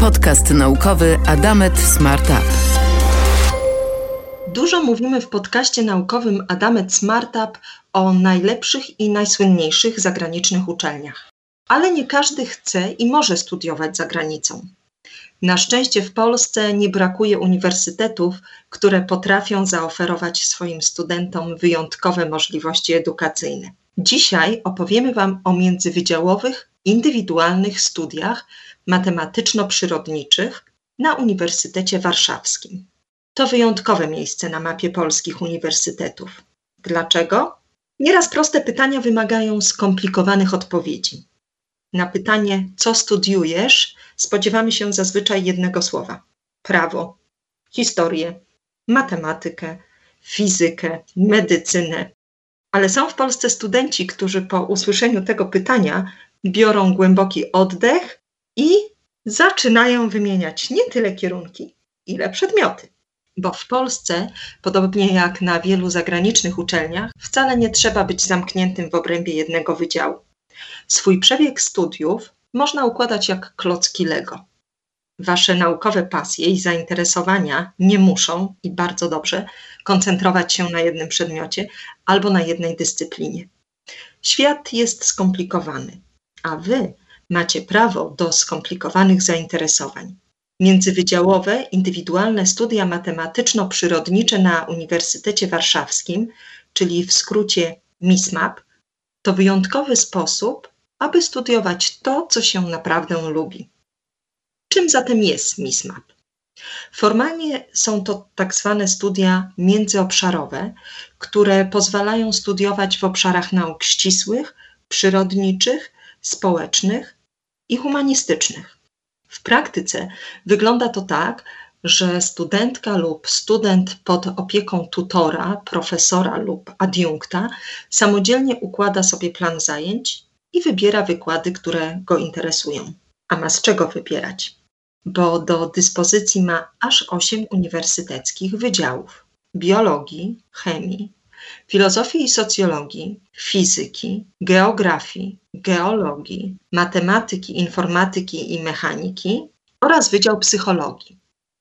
Podcast naukowy Adamet Smartup. Dużo mówimy w podcaście naukowym Adamet Smartup o najlepszych i najsłynniejszych zagranicznych uczelniach. Ale nie każdy chce i może studiować za granicą. Na szczęście w Polsce nie brakuje uniwersytetów, które potrafią zaoferować swoim studentom wyjątkowe możliwości edukacyjne. Dzisiaj opowiemy Wam o międzywydziałowych, indywidualnych studiach matematyczno-przyrodniczych na Uniwersytecie Warszawskim. To wyjątkowe miejsce na mapie polskich uniwersytetów. Dlaczego? Nieraz proste pytania wymagają skomplikowanych odpowiedzi. Na pytanie, co studiujesz, spodziewamy się zazwyczaj jednego słowa: prawo, historię, matematykę, fizykę, medycynę. Ale są w Polsce studenci, którzy po usłyszeniu tego pytania biorą głęboki oddech i zaczynają wymieniać nie tyle kierunki, ile przedmioty. Bo w Polsce, podobnie jak na wielu zagranicznych uczelniach, wcale nie trzeba być zamkniętym w obrębie jednego wydziału. Swój przebieg studiów można układać jak klocki Lego. Wasze naukowe pasje i zainteresowania nie muszą i bardzo dobrze koncentrować się na jednym przedmiocie albo na jednej dyscyplinie. Świat jest skomplikowany, a wy macie prawo do skomplikowanych zainteresowań. Międzywydziałowe, indywidualne studia matematyczno-przyrodnicze na Uniwersytecie Warszawskim, czyli w skrócie MISMAP, to wyjątkowy sposób, aby studiować to, co się naprawdę lubi. Czym zatem jest MISMAP? Formalnie są to tak zwane studia międzyobszarowe, które pozwalają studiować w obszarach nauk ścisłych, przyrodniczych, społecznych i humanistycznych. W praktyce wygląda to tak, że studentka lub student pod opieką tutora, profesora lub adiunkta samodzielnie układa sobie plan zajęć i wybiera wykłady, które go interesują. A ma z czego wybierać? Bo do dyspozycji ma aż 8 uniwersyteckich wydziałów: biologii, chemii, filozofii i socjologii, fizyki, geografii, geologii, matematyki, informatyki i mechaniki oraz Wydział Psychologii.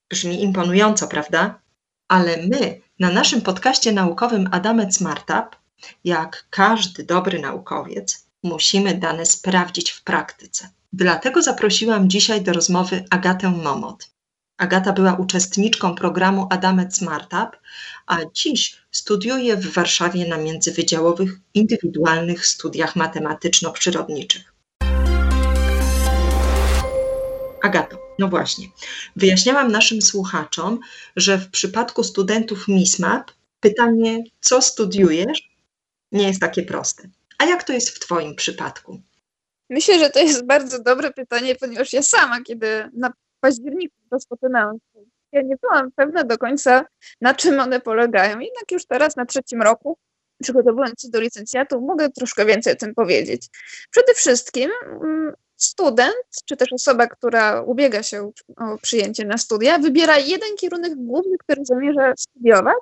Brzmi imponująco, prawda? Ale my na naszym podcaście naukowym Adamet Smartup, jak każdy dobry naukowiec, musimy dane sprawdzić w praktyce. Dlatego zaprosiłam dzisiaj do rozmowy Agatę Momot. Agata była uczestniczką programu Adamet Smartup, a dziś studiuje w Warszawie na międzywydziałowych indywidualnych studiach matematyczno-przyrodniczych. Agato, no właśnie, wyjaśniałam naszym słuchaczom, że w przypadku studentów MISMAP pytanie, co studiujesz, nie jest takie proste. A jak to jest w Twoim przypadku? Myślę, że to jest bardzo dobre pytanie, ponieważ ja sama, kiedy na październiku rozpoczynałam ja nie byłam pewna do końca, na czym one polegają. Jednak już teraz na trzecim roku, przygotowując się do licencjatu, mogę troszkę więcej o tym powiedzieć. Przede wszystkim mm, student, czy też osoba, która ubiega się o przyjęcie na studia, wybiera jeden kierunek główny, który zamierza studiować.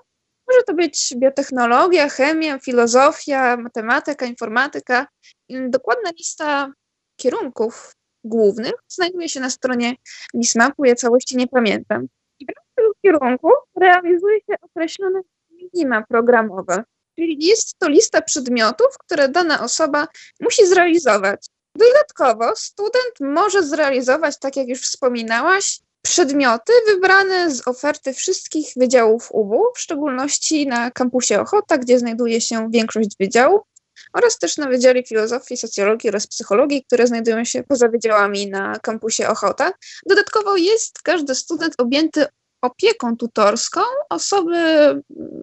Może to być biotechnologia, chemia, filozofia, matematyka, informatyka. Dokładna lista kierunków głównych znajduje się na stronie Mismapu, ja całości nie pamiętam. I w tym kierunku realizuje się określone minima programowe, czyli jest to lista przedmiotów, które dana osoba musi zrealizować. Dodatkowo student może zrealizować, tak jak już wspominałaś, przedmioty wybrane z oferty wszystkich wydziałów UBU, w szczególności na kampusie Ochota, gdzie znajduje się większość wydziałów, oraz też na Wydziale Filozofii, Socjologii oraz Psychologii, które znajdują się poza wydziałami na kampusie Ochota. Dodatkowo jest każdy student objęty opieką tutorską osoby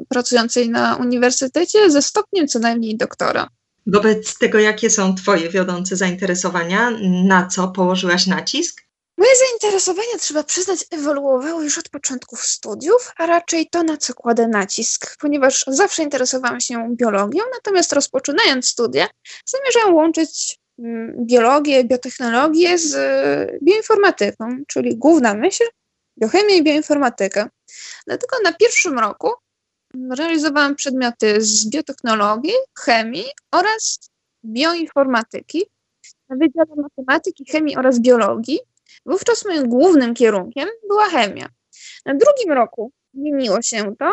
pracującej na uniwersytecie ze stopniem co najmniej doktora. Wobec tego, jakie są Twoje wiodące zainteresowania, na co położyłaś nacisk? Moje zainteresowania, trzeba przyznać, ewoluowały już od początków studiów, a raczej to, na co kładę nacisk, ponieważ zawsze interesowałam się biologią, natomiast rozpoczynając studia, zamierzam łączyć mm, biologię, biotechnologię z e, bioinformatyką, czyli główna myśl biochemię i bioinformatykę. Dlatego na pierwszym roku realizowałam przedmioty z biotechnologii, chemii oraz bioinformatyki na Wydziale Matematyki, Chemii oraz Biologii Wówczas moim głównym kierunkiem była chemia. Na drugim roku zmieniło się to.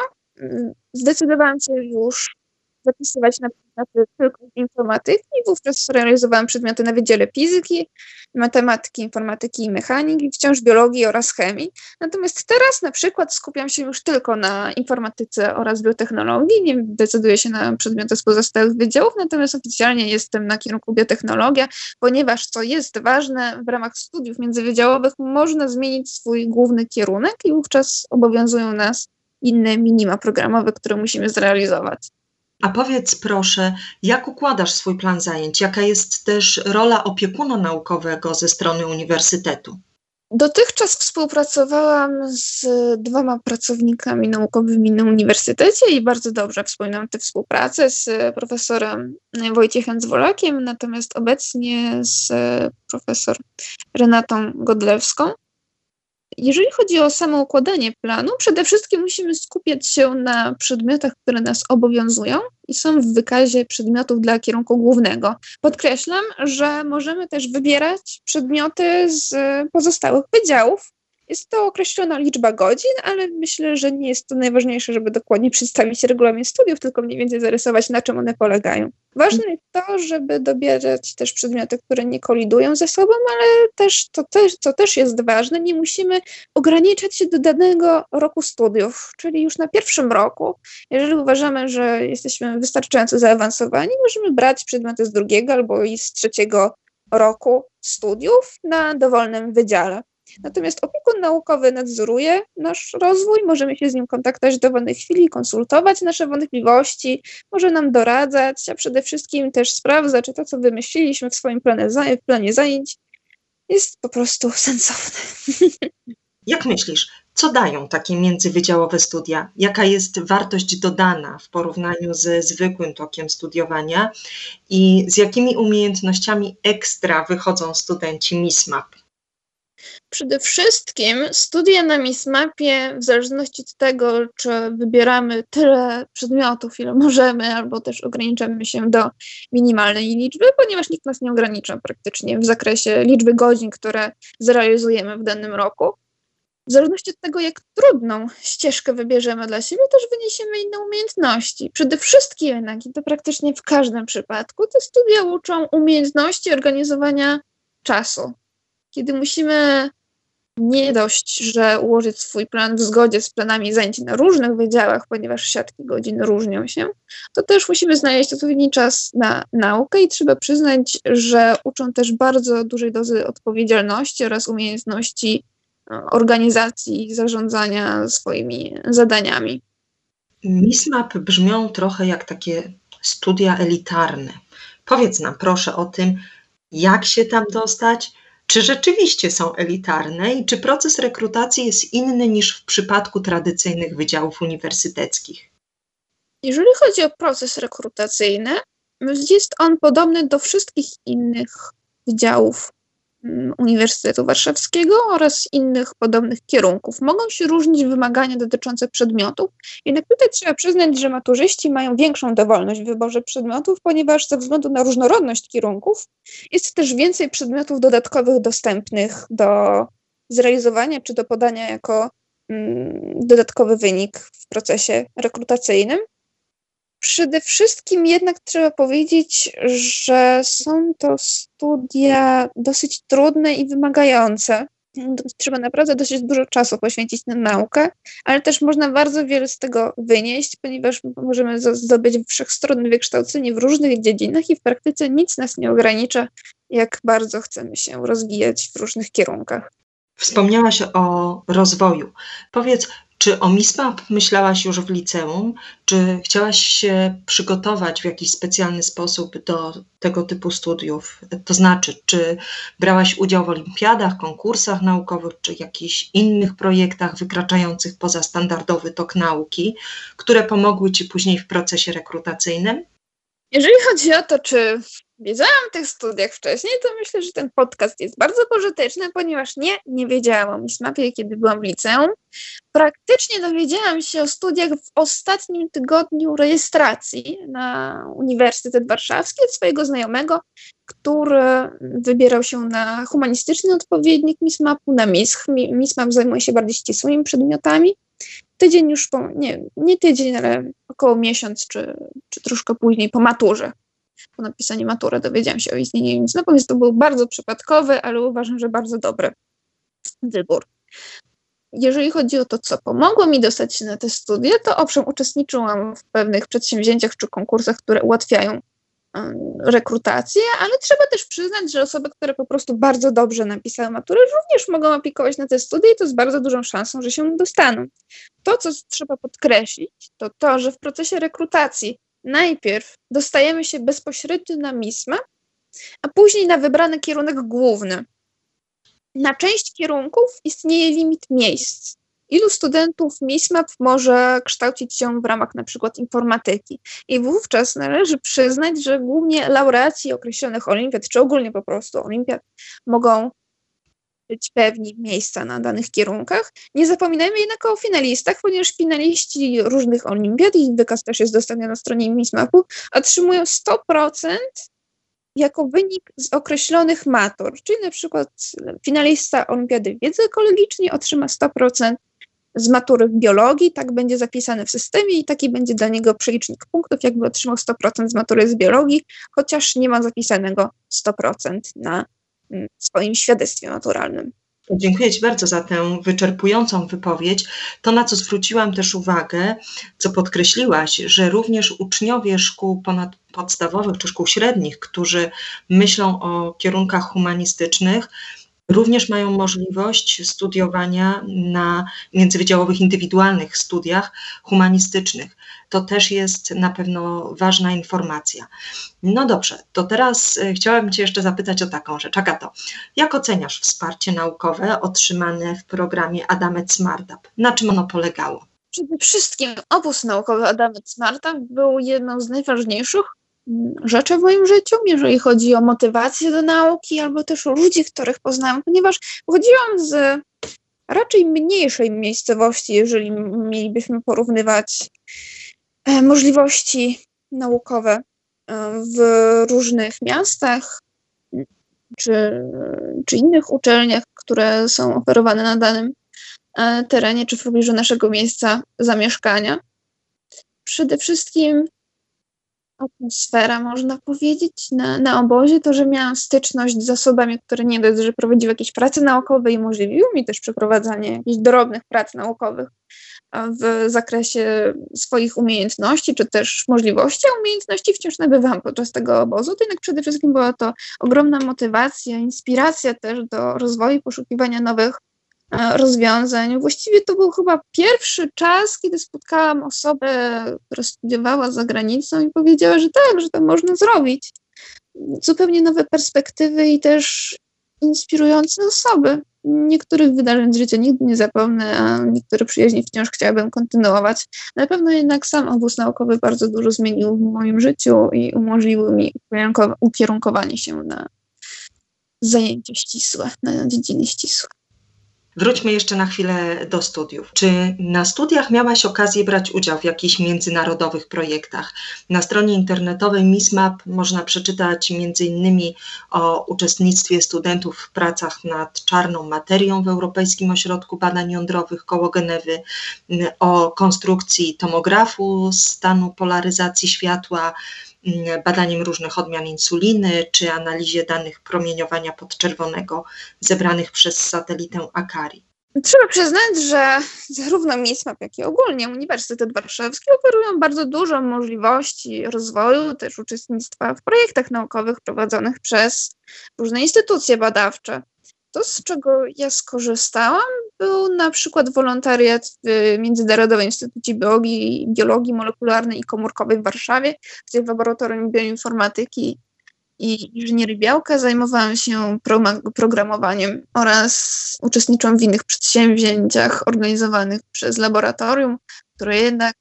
Zdecydowałam się już zapisywać na przedmioty tylko informatyki i wówczas realizowałam przedmioty na Wydziale Fizyki, Matematyki, Informatyki i Mechaniki, wciąż biologii oraz chemii. Natomiast teraz na przykład skupiam się już tylko na informatyce oraz biotechnologii, nie decyduję się na przedmioty z pozostałych wydziałów, natomiast oficjalnie jestem na kierunku biotechnologia, ponieważ co jest ważne, w ramach studiów międzywydziałowych można zmienić swój główny kierunek i wówczas obowiązują nas inne minima programowe, które musimy zrealizować. A powiedz proszę, jak układasz swój plan zajęć? Jaka jest też rola opiekuna naukowego ze strony uniwersytetu? Dotychczas współpracowałam z dwoma pracownikami naukowymi na uniwersytecie i bardzo dobrze wspominam tę współpracę z profesorem Wojciechem Zwolakiem, natomiast obecnie z profesor Renatą Godlewską. Jeżeli chodzi o samo układanie planu, przede wszystkim musimy skupiać się na przedmiotach, które nas obowiązują i są w wykazie przedmiotów dla kierunku głównego. Podkreślam, że możemy też wybierać przedmioty z pozostałych wydziałów, jest to określona liczba godzin, ale myślę, że nie jest to najważniejsze, żeby dokładnie przedstawić regulamin studiów, tylko mniej więcej zarysować, na czym one polegają. Ważne jest to, żeby dobierać też przedmioty, które nie kolidują ze sobą, ale też, to też, co też jest ważne, nie musimy ograniczać się do danego roku studiów, czyli już na pierwszym roku, jeżeli uważamy, że jesteśmy wystarczająco zaawansowani, możemy brać przedmioty z drugiego albo i z trzeciego roku studiów na dowolnym wydziale. Natomiast opiekun naukowy nadzoruje nasz rozwój, możemy się z nim kontaktować w dowolnej chwili, konsultować nasze wątpliwości, może nam doradzać, a przede wszystkim też sprawdza, czy to, co wymyśliliśmy w swoim planie, w planie zajęć, jest po prostu sensowne. Jak myślisz, co dają takie międzywydziałowe studia? Jaka jest wartość dodana w porównaniu ze zwykłym tokiem studiowania i z jakimi umiejętnościami ekstra wychodzą studenci MISMAP? Przede wszystkim studia na MISMAPie, w zależności od tego, czy wybieramy tyle przedmiotów, ile możemy, albo też ograniczamy się do minimalnej liczby, ponieważ nikt nas nie ogranicza praktycznie w zakresie liczby godzin, które zrealizujemy w danym roku. W zależności od tego, jak trudną ścieżkę wybierzemy dla siebie, też wyniesiemy inne umiejętności. Przede wszystkim jednak, i to praktycznie w każdym przypadku, te studia uczą umiejętności organizowania czasu kiedy musimy nie dość, że ułożyć swój plan w zgodzie z planami zajęć na różnych wydziałach, ponieważ siatki godzin różnią się, to też musimy znaleźć odpowiedni czas na naukę i trzeba przyznać, że uczą też bardzo dużej dozy odpowiedzialności oraz umiejętności no, organizacji i zarządzania swoimi zadaniami. MISMAP brzmią trochę jak takie studia elitarne. Powiedz nam proszę o tym, jak się tam dostać, czy rzeczywiście są elitarne i czy proces rekrutacji jest inny niż w przypadku tradycyjnych wydziałów uniwersyteckich? Jeżeli chodzi o proces rekrutacyjny, jest on podobny do wszystkich innych wydziałów Uniwersytetu Warszawskiego oraz innych podobnych kierunków. Mogą się różnić wymagania dotyczące przedmiotów, jednak tutaj trzeba przyznać, że maturzyści mają większą dowolność w wyborze przedmiotów, ponieważ ze względu na różnorodność kierunków jest też więcej przedmiotów dodatkowych dostępnych do zrealizowania czy do podania jako mm, dodatkowy wynik w procesie rekrutacyjnym. Przede wszystkim jednak trzeba powiedzieć, że są to studia dosyć trudne i wymagające. Trzeba naprawdę dosyć dużo czasu poświęcić na naukę, ale też można bardzo wiele z tego wynieść, ponieważ możemy zdobyć wszechstronne wykształcenie w różnych dziedzinach i w praktyce nic nas nie ogranicza, jak bardzo chcemy się rozwijać w różnych kierunkach. Wspomniałaś o rozwoju. Powiedz, czy o MISMAP myślałaś już w liceum? Czy chciałaś się przygotować w jakiś specjalny sposób do tego typu studiów? To znaczy, czy brałaś udział w olimpiadach, konkursach naukowych, czy jakichś innych projektach wykraczających poza standardowy tok nauki, które pomogły Ci później w procesie rekrutacyjnym? Jeżeli chodzi o to, czy wiedziałam o tych studiach wcześniej, to myślę, że ten podcast jest bardzo pożyteczny, ponieważ nie, nie wiedziałam o MISMAPie, kiedy byłam w liceum. Praktycznie dowiedziałam się o studiach w ostatnim tygodniu rejestracji na Uniwersytet Warszawski od swojego znajomego, który wybierał się na humanistyczny odpowiednik MISMAP-u, na MISH. MISMAP zajmuje się bardziej ścisłymi przedmiotami. Tydzień już po, nie, nie tydzień, ale około miesiąc, czy, czy troszkę później po maturze po napisaniu matury dowiedziałam się o istnieniu więc to był bardzo przypadkowy, ale uważam, że bardzo dobry wybór. Jeżeli chodzi o to, co pomogło mi dostać się na te studia, to owszem, uczestniczyłam w pewnych przedsięwzięciach czy konkursach, które ułatwiają rekrutację, ale trzeba też przyznać, że osoby, które po prostu bardzo dobrze napisały maturę, również mogą aplikować na te studia i to z bardzo dużą szansą, że się dostaną. To, co trzeba podkreślić, to to, że w procesie rekrutacji najpierw dostajemy się bezpośrednio na MISMę, a później na wybrany kierunek główny. Na część kierunków istnieje limit miejsc. Ilu studentów MISMAP może kształcić się w ramach na przykład informatyki? I wówczas należy przyznać, że głównie laureaci określonych olimpiad, czy ogólnie po prostu olimpiad, mogą być pewni miejsca na danych kierunkach. Nie zapominajmy jednak o finalistach, ponieważ finaliści różnych olimpiad, i wykaz też jest dostępny na stronie MISMAP-u, otrzymują 100% jako wynik z określonych matur, czyli na przykład finalista Olimpiady Wiedzy Ekologicznej otrzyma 100% z matury w biologii, tak będzie zapisane w systemie i taki będzie dla niego przelicznik punktów, jakby otrzymał 100% z matury z biologii, chociaż nie ma zapisanego 100% na mm, swoim świadectwie maturalnym. Dziękuję Ci bardzo za tę wyczerpującą wypowiedź. To, na co zwróciłam też uwagę, co podkreśliłaś, że również uczniowie szkół ponadpodstawowych czy szkół średnich, którzy myślą o kierunkach humanistycznych, również mają możliwość studiowania na międzywydziałowych, indywidualnych studiach humanistycznych. To też jest na pewno ważna informacja. No dobrze, to teraz e, chciałabym Cię jeszcze zapytać o taką rzecz. Agato, jak oceniasz wsparcie naukowe otrzymane w programie Adamet SmartUp? Na czym ono polegało? Przede wszystkim obóz naukowy Adamet SmartUp był jedną z najważniejszych rzeczy w moim życiu, jeżeli chodzi o motywację do nauki, albo też o ludzi, których poznałam, ponieważ pochodziłam z raczej mniejszej miejscowości, jeżeli mielibyśmy porównywać e, możliwości naukowe e, w różnych miastach czy, czy innych uczelniach, które są oferowane na danym e, terenie czy w pobliżu naszego miejsca zamieszkania. Przede wszystkim atmosfera, można powiedzieć, na, na obozie, to, że miałam styczność z osobami, które nie dość, że prowadziły jakieś prace naukowe i umożliwiły mi też przeprowadzanie jakichś drobnych prac naukowych w zakresie swoich umiejętności, czy też możliwości, a umiejętności wciąż nabywałam podczas tego obozu, to jednak przede wszystkim była to ogromna motywacja, inspiracja też do rozwoju poszukiwania nowych rozwiązań. Właściwie to był chyba pierwszy czas, kiedy spotkałam osobę, która studiowała za granicą i powiedziała, że tak, że to można zrobić. Zupełnie nowe perspektywy i też inspirujące osoby. Niektórych wydarzeń z życia nigdy nie zapomnę, a niektóre przyjaźnie wciąż chciałabym kontynuować. Na pewno jednak sam obóz naukowy bardzo dużo zmienił w moim życiu i umożliwił mi ukierunkowanie się na zajęcia ścisłe, na dziedziny ścisłe. Wróćmy jeszcze na chwilę do studiów. Czy na studiach miałaś okazję brać udział w jakichś międzynarodowych projektach? Na stronie internetowej MISMAP można przeczytać m.in. o uczestnictwie studentów w pracach nad czarną materią w Europejskim Ośrodku Badań Jądrowych koło Genewy, o konstrukcji tomografu stanu polaryzacji światła, badaniem różnych odmian insuliny czy analizie danych promieniowania podczerwonego zebranych przez satelitę Akari. Trzeba przyznać, że zarówno MISMAP, jak i ogólnie Uniwersytet Warszawski oferują bardzo dużo możliwości rozwoju, też uczestnictwa w projektach naukowych prowadzonych przez różne instytucje badawcze. To, z czego ja skorzystałam, był na przykład wolontariat w Międzynarodowym Instytucie Biologii, Biologii Molekularnej i Komórkowej w Warszawie, gdzie w laboratorium bioinformatyki i inżynierii białka zajmowałam się programowaniem oraz uczestniczyłam w innych przedsięwzięciach organizowanych przez laboratorium, które jednak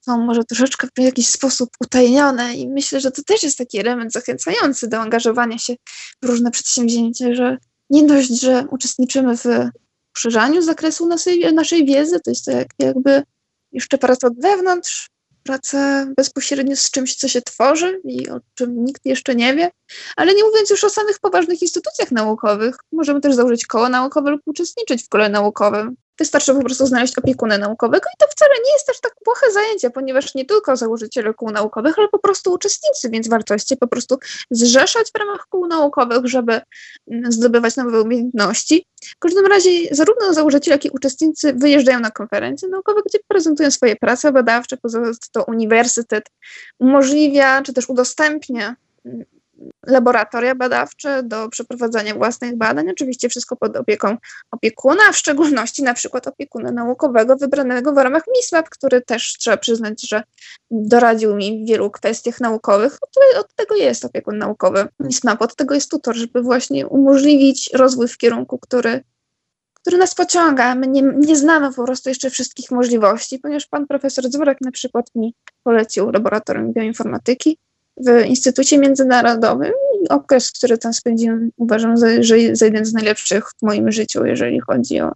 są może troszeczkę w jakiś sposób utajnione i myślę, że to też jest taki element zachęcający do angażowania się w różne przedsięwzięcia, że nie dość, że uczestniczymy w poszerzaniu zakresu naszej, naszej wiedzy, to jest to jak, jakby jeszcze praca od wewnątrz, pracę bezpośrednio z czymś, co się tworzy i o czym nikt jeszcze nie wie, ale nie mówiąc już o samych poważnych instytucjach naukowych, możemy też założyć koło naukowe lub uczestniczyć w kole naukowym. Wystarczy po prostu znaleźć opiekuna naukowego i to wcale nie jest też tak płoche zajęcie, ponieważ nie tylko założyciele kół naukowych, ale po prostu uczestnicy, więc warto się po prostu zrzeszać w ramach kół naukowych, żeby mm, zdobywać nowe umiejętności. W każdym razie zarówno założyciele, jak i uczestnicy wyjeżdżają na konferencje naukowe, gdzie prezentują swoje prace badawcze, poza to uniwersytet umożliwia czy też udostępnia mm, laboratoria badawcze do przeprowadzania własnych badań. Oczywiście wszystko pod opieką opiekuna, a w szczególności na przykład opiekuna naukowego wybranego w ramach MISMAP, który też trzeba przyznać, że doradził mi w wielu kwestiach naukowych. Od, od tego jest opiekun naukowy MISMAP, od tego jest tutor, żeby właśnie umożliwić rozwój w kierunku, który który nas pociąga. My nie, nie znamy po prostu jeszcze wszystkich możliwości, ponieważ pan profesor Zworek na przykład mi polecił laboratorium bioinformatyki, w Instytucie Międzynarodowym i okres, który tam spędziłem, uważam, za, za jeden z najlepszych w moim życiu, jeżeli chodzi o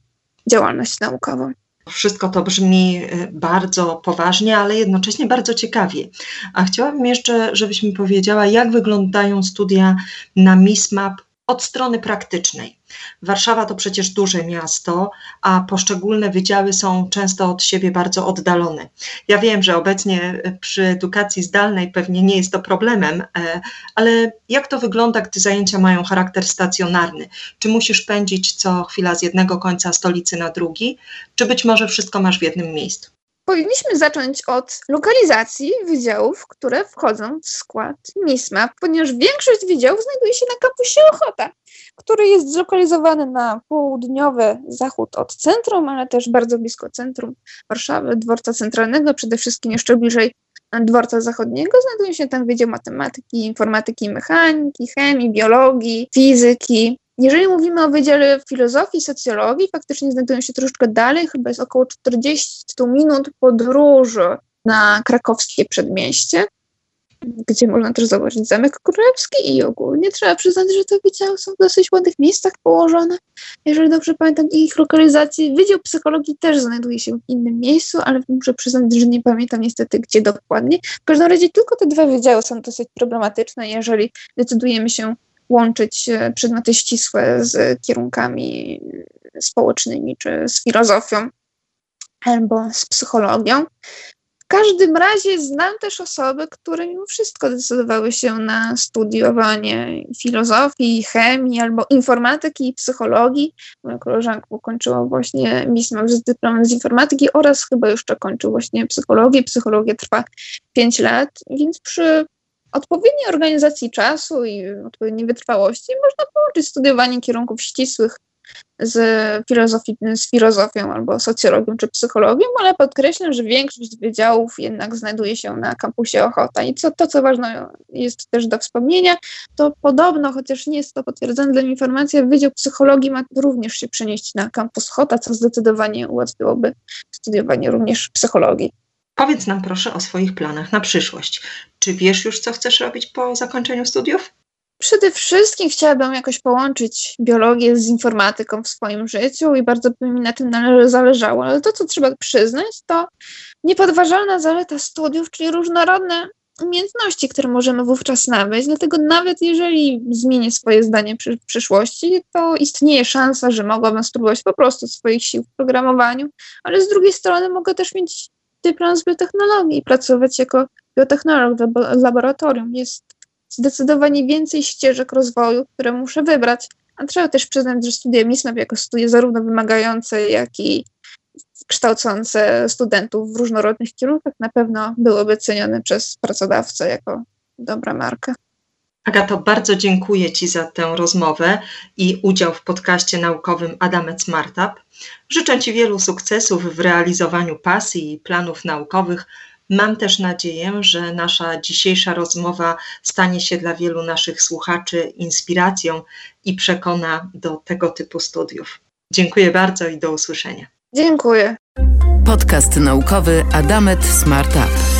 działalność naukową. Wszystko to brzmi y, bardzo poważnie, ale jednocześnie bardzo ciekawie. A chciałabym jeszcze, żebyś mi powiedziała, jak wyglądają studia na MISMAP od strony praktycznej. Warszawa to przecież duże miasto, a poszczególne wydziały są często od siebie bardzo oddalone. Ja wiem, że obecnie przy edukacji zdalnej pewnie nie jest to problemem, e, ale jak to wygląda, gdy zajęcia mają charakter stacjonarny? Czy musisz pędzić co chwila z jednego końca stolicy na drugi, czy być może wszystko masz w jednym miejscu? Powinniśmy zacząć od lokalizacji wydziałów, które wchodzą w skład MISMA, ponieważ większość wydziałów znajduje się na kampusie Ochota, który jest zlokalizowany na południowy zachód od centrum, ale też bardzo blisko centrum Warszawy, dworca centralnego, przede wszystkim jeszcze bliżej dworca zachodniego. Znajduje się tam Wydział Matematyki, Informatyki Mechaniki, Chemii, Biologii, Fizyki, jeżeli mówimy o Wydziale Filozofii i Socjologii, faktycznie znajdują się troszeczkę dalej, chyba jest około 40 minut podróży na krakowskie przedmieście, gdzie można też zobaczyć Zamek Królewski i ogólnie trzeba przyznać, że te wydziały są w dosyć ładnych miejscach położone. Jeżeli dobrze pamiętam ich lokalizację, Wydział Psychologii też znajduje się w innym miejscu, ale muszę przyznać, że nie pamiętam niestety gdzie dokładnie. W każdym razie tylko te dwa wydziały są dosyć problematyczne, jeżeli decydujemy się łączyć przedmioty ścisłe z kierunkami społecznymi, czy z filozofią, albo z psychologią. W każdym razie znam też osoby, które mimo wszystko decydowały się na studiowanie filozofii, chemii albo informatyki i psychologii. Moja koleżanka ukończyła właśnie mismę z dyplomem z informatyki oraz chyba jeszcze kończył właśnie psychologię. Psychologia trwa 5 lat, więc przy odpowiedniej organizacji czasu i odpowiedniej wytrwałości można połączyć studiowanie kierunków ścisłych z, z filozofią albo socjologią czy psychologią, ale podkreślam, że większość wydziałów jednak znajduje się na kampusie Ochota. I co, to, co ważne jest też do wspomnienia, to podobno, chociaż nie jest to potwierdzone dla mnie informacja, Wydział Psychologii ma również się przenieść na kampus Ochota, co zdecydowanie ułatwiłoby studiowanie również psychologii. Powiedz nam proszę o swoich planach na przyszłość. Czy wiesz już, co chcesz robić po zakończeniu studiów? Przede wszystkim chciałabym jakoś połączyć biologię z informatyką w swoim życiu i bardzo by mi na tym zależało, ale to, co trzeba przyznać, to niepodważalna zaleta studiów, czyli różnorodne umiejętności, które możemy wówczas nabyć. Dlatego nawet jeżeli zmienię swoje zdanie w przyszłości, to istnieje szansa, że mogłabym spróbować po prostu swoich sił w programowaniu, ale z drugiej strony mogę też mieć dyplom z biotechnologii pracować jako biotechnolog w laboratorium. Jest zdecydowanie więcej ścieżek rozwoju, które muszę wybrać. A trzeba też przyznać, że studia MISMAP jako studia zarówno wymagające, jak i kształcące studentów w różnorodnych kierunkach na pewno byłyby cenione przez pracodawcę jako dobra marka. Agato, bardzo dziękuję Ci za tę rozmowę i udział w podcaście naukowym Adamet Smartup. Życzę Ci wielu sukcesów w realizowaniu pasji i planów naukowych. Mam też nadzieję, że nasza dzisiejsza rozmowa stanie się dla wielu naszych słuchaczy inspiracją i przekona do tego typu studiów. Dziękuję bardzo i do usłyszenia. Dziękuję. Podcast naukowy Adamet Smart Up.